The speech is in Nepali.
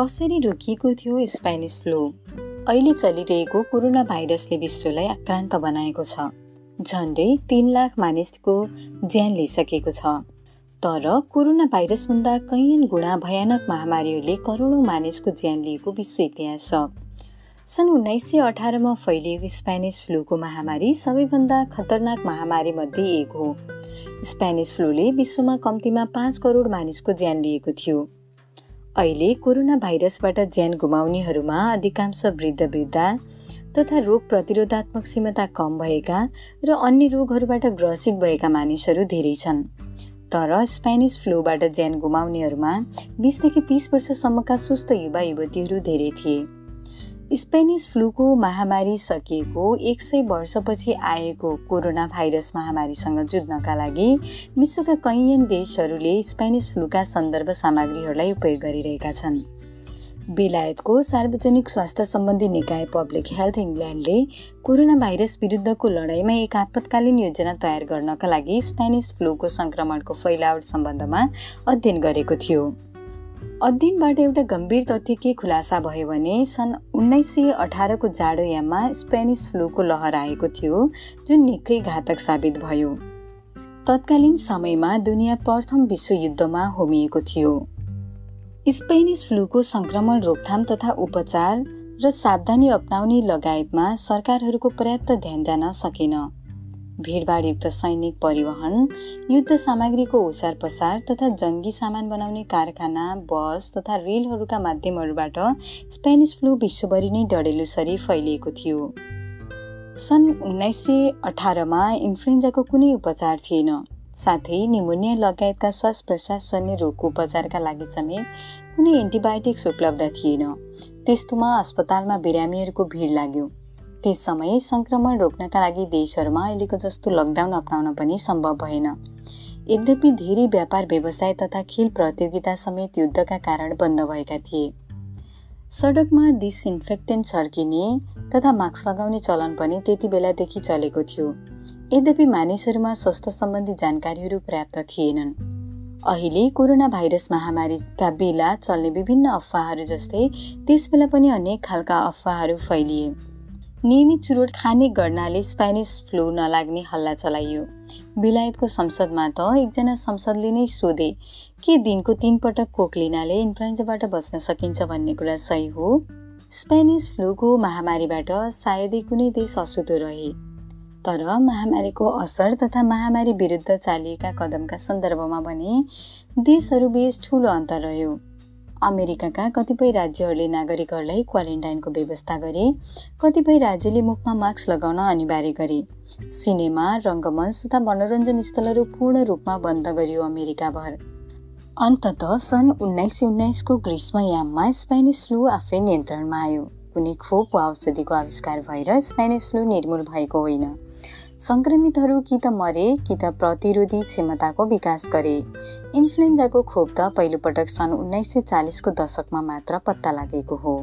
कसरी रोकिएको थियो स्पेनिस फ्लू अहिले चलिरहेको कोरोना भाइरसले विश्वलाई आक्रान्त बनाएको छ। झन्डै तिन लाख मानिसको ज्यान लिइसकेको छ। तर कोरोना भाइरसभन्दा कैयन गुणा भयानक महामारीहरूले करोडौँ मानिसको ज्यान लिएको विश्व इतिहास छ। सन् उन्नाइस सय अठारमा फैलिएको स्पेनिस फ्लूको महामारी सबैभन्दा खतरनाक महामारी मध्ये एक हो। स्पेनिस फ्लूले विश्वमा कम्तीमा पाँच करोड मानिसको ज्यान लिएको थियो। अहिले कोरोना भाइरसबाट ज्यान गुमाउनेहरूमा अधिकांश वृद्ध वृद्धा तथा रोग प्रतिरोधात्मक क्षमता कम भएका र अन्य रोगहरूबाट ग्रसित भएका मानिसहरू धेरै छन्। तर स्पेनिस फ्लूबाट ज्यान गुमाउनेहरूमा बिसदेखि तीस वर्षसम्मका सुस्त युवा युवतीहरू धेरै थिए। स्पेनिस फ्लूको महामारी सकिएको एक सय वर्षपछि आएको कोरोना भाइरस महामारीसँग जुझ्नका लागि विश्वका कैयन देशहरूले स्पेनिस फ्लूका सन्दर्भ सामग्रीहरूलाई उपयोग गरिरहेका छन्। बेलायतको सार्वजनिक स्वास्थ्य सम्बन्धी निकाय पब्लिक हेल्थ इङ्ल्यान्डले कोरोना भाइरस विरुद्धको लडाइँमा एक आपतकालीन योजना तयार गर्नका लागि स्पेनिस फ्लूको सङ्क्रमणको फैलावट सम्बन्धमा अध्ययन गरेको थियो। अध्ययनबाट एउटा गम्भीर तथ्य के खुलासा भयो भने सन् उन्नाइस सय अठारको जाडोयाममा स्पेनिस फ्लूको लहर आएको थियो जुन निकै घातक साबित भयो। तत्कालीन समयमा दुनियाँ प्रथम विश्वयुद्धमा होमिएको थियो। स्पेनिस फ्लूको संक्रमण रोकथाम तथा उपचार र सावधानी अप्नाउने लगायतमा सरकारहरूको पर्याप्त ध्यान जान सकेन। भिडभाडयुक्त सैनिक परिवहन युद्ध सामग्रीको ओसार पसार तथा जङ्गी सामान बनाउने कारखाना बस तथा रेलहरूका माध्यमहरूबाट स्पेनिस फ्लू विश्वभरि नै डडेलुसरी फैलिएको थियो। सन् उन्नाइस सय अठारमा इन्फ्लुएन्जाको कुनै उपचार थिएन। साथै निमोनिया लगायतका श्वास प्रश्वास जन्य रोगको उपचारका लागि समेत कुनै एन्टिबायोटिक्स उपलब्ध थिएन। त्यस्तोमा अस्पतालमा बिरामीहरूको भिड लाग्यो। त्यस समय सङ्क्रमण रोक्नका लागि देशहरूमा अहिलेको जस्तो लकडाउन अप्नाउन पनि सम्भव भएन। यद्यपि धेरै व्यापार व्यवसाय तथा खेल प्रतियोगिता समेत युद्धका कारण बन्द भएका थिए। सडकमा डिसइन्फेक्टेन्ट छर्किने तथा मास्क लगाउने चलन पनि त्यति बेलादेखि चलेको थियो। यद्यपि मानिसहरूमा स्वास्थ्य सम्बन्धी जानकारीहरू पर्याप्त थिएनन्। अहिले कोरोना भाइरस महामारीका बेला चल्ने विभिन्न अफवाहहरू जस्तै त्यस बेला पनि अनेक खालका अफवाहहरू फैलिए। नियमित चुरोट खाने गर्नाले स्पेनिस फ्लू नलाग्ने हल्ला चलाइयो। बेलायतको संसदमा त एकजना संसदले नै सोधे के दिनको तीन पटक कोक लिनाले इन्फ्लुएन्जाबाट बच्न सकिन्छ भन्ने कुरा सही हो? स्पेनिस फ्लूको महामारीबाट सायदै कुनै देश अशुद्ध रहे। तर महामारीको असर तथा महामारी विरुद्ध चालिएका कदमका सन्दर्भमा भने देशहरू बीच ठुलो अन्तर रह्यो। अमेरिकाका कतिपय राज्यहरूले नागरिकहरूलाई क्वारेन्टाइनको व्यवस्था गरे कतिपय राज्यले मुखमा मास्क लगाउन अनिवार्य गरे। सिनेमा रङ्गमञ्च तथा मनोरञ्जन स्थलहरू पूर्ण रूपमा बन्द गरियो अमेरिकाभर। अन्तत सन् उन्नाइस सय उन्नाइसको ग्रीष्मयाममा स्पेनिस फ्लू आफै नियन्त्रणमा आयो। कुनै खोप वा औषधिको आविष्कार भएर स्पेनिस फ्लू निर्मूल भएको होइन। सङ्क्रमितहरू कि त मरे कि त प्रतिरोधी क्षमताको विकास गरे। इन्फ्लुएन्जाको खोप त पहिलोपटक सन् उन्नाइस सय चालिसको दशकमा मात्र पत्ता लागेको हो।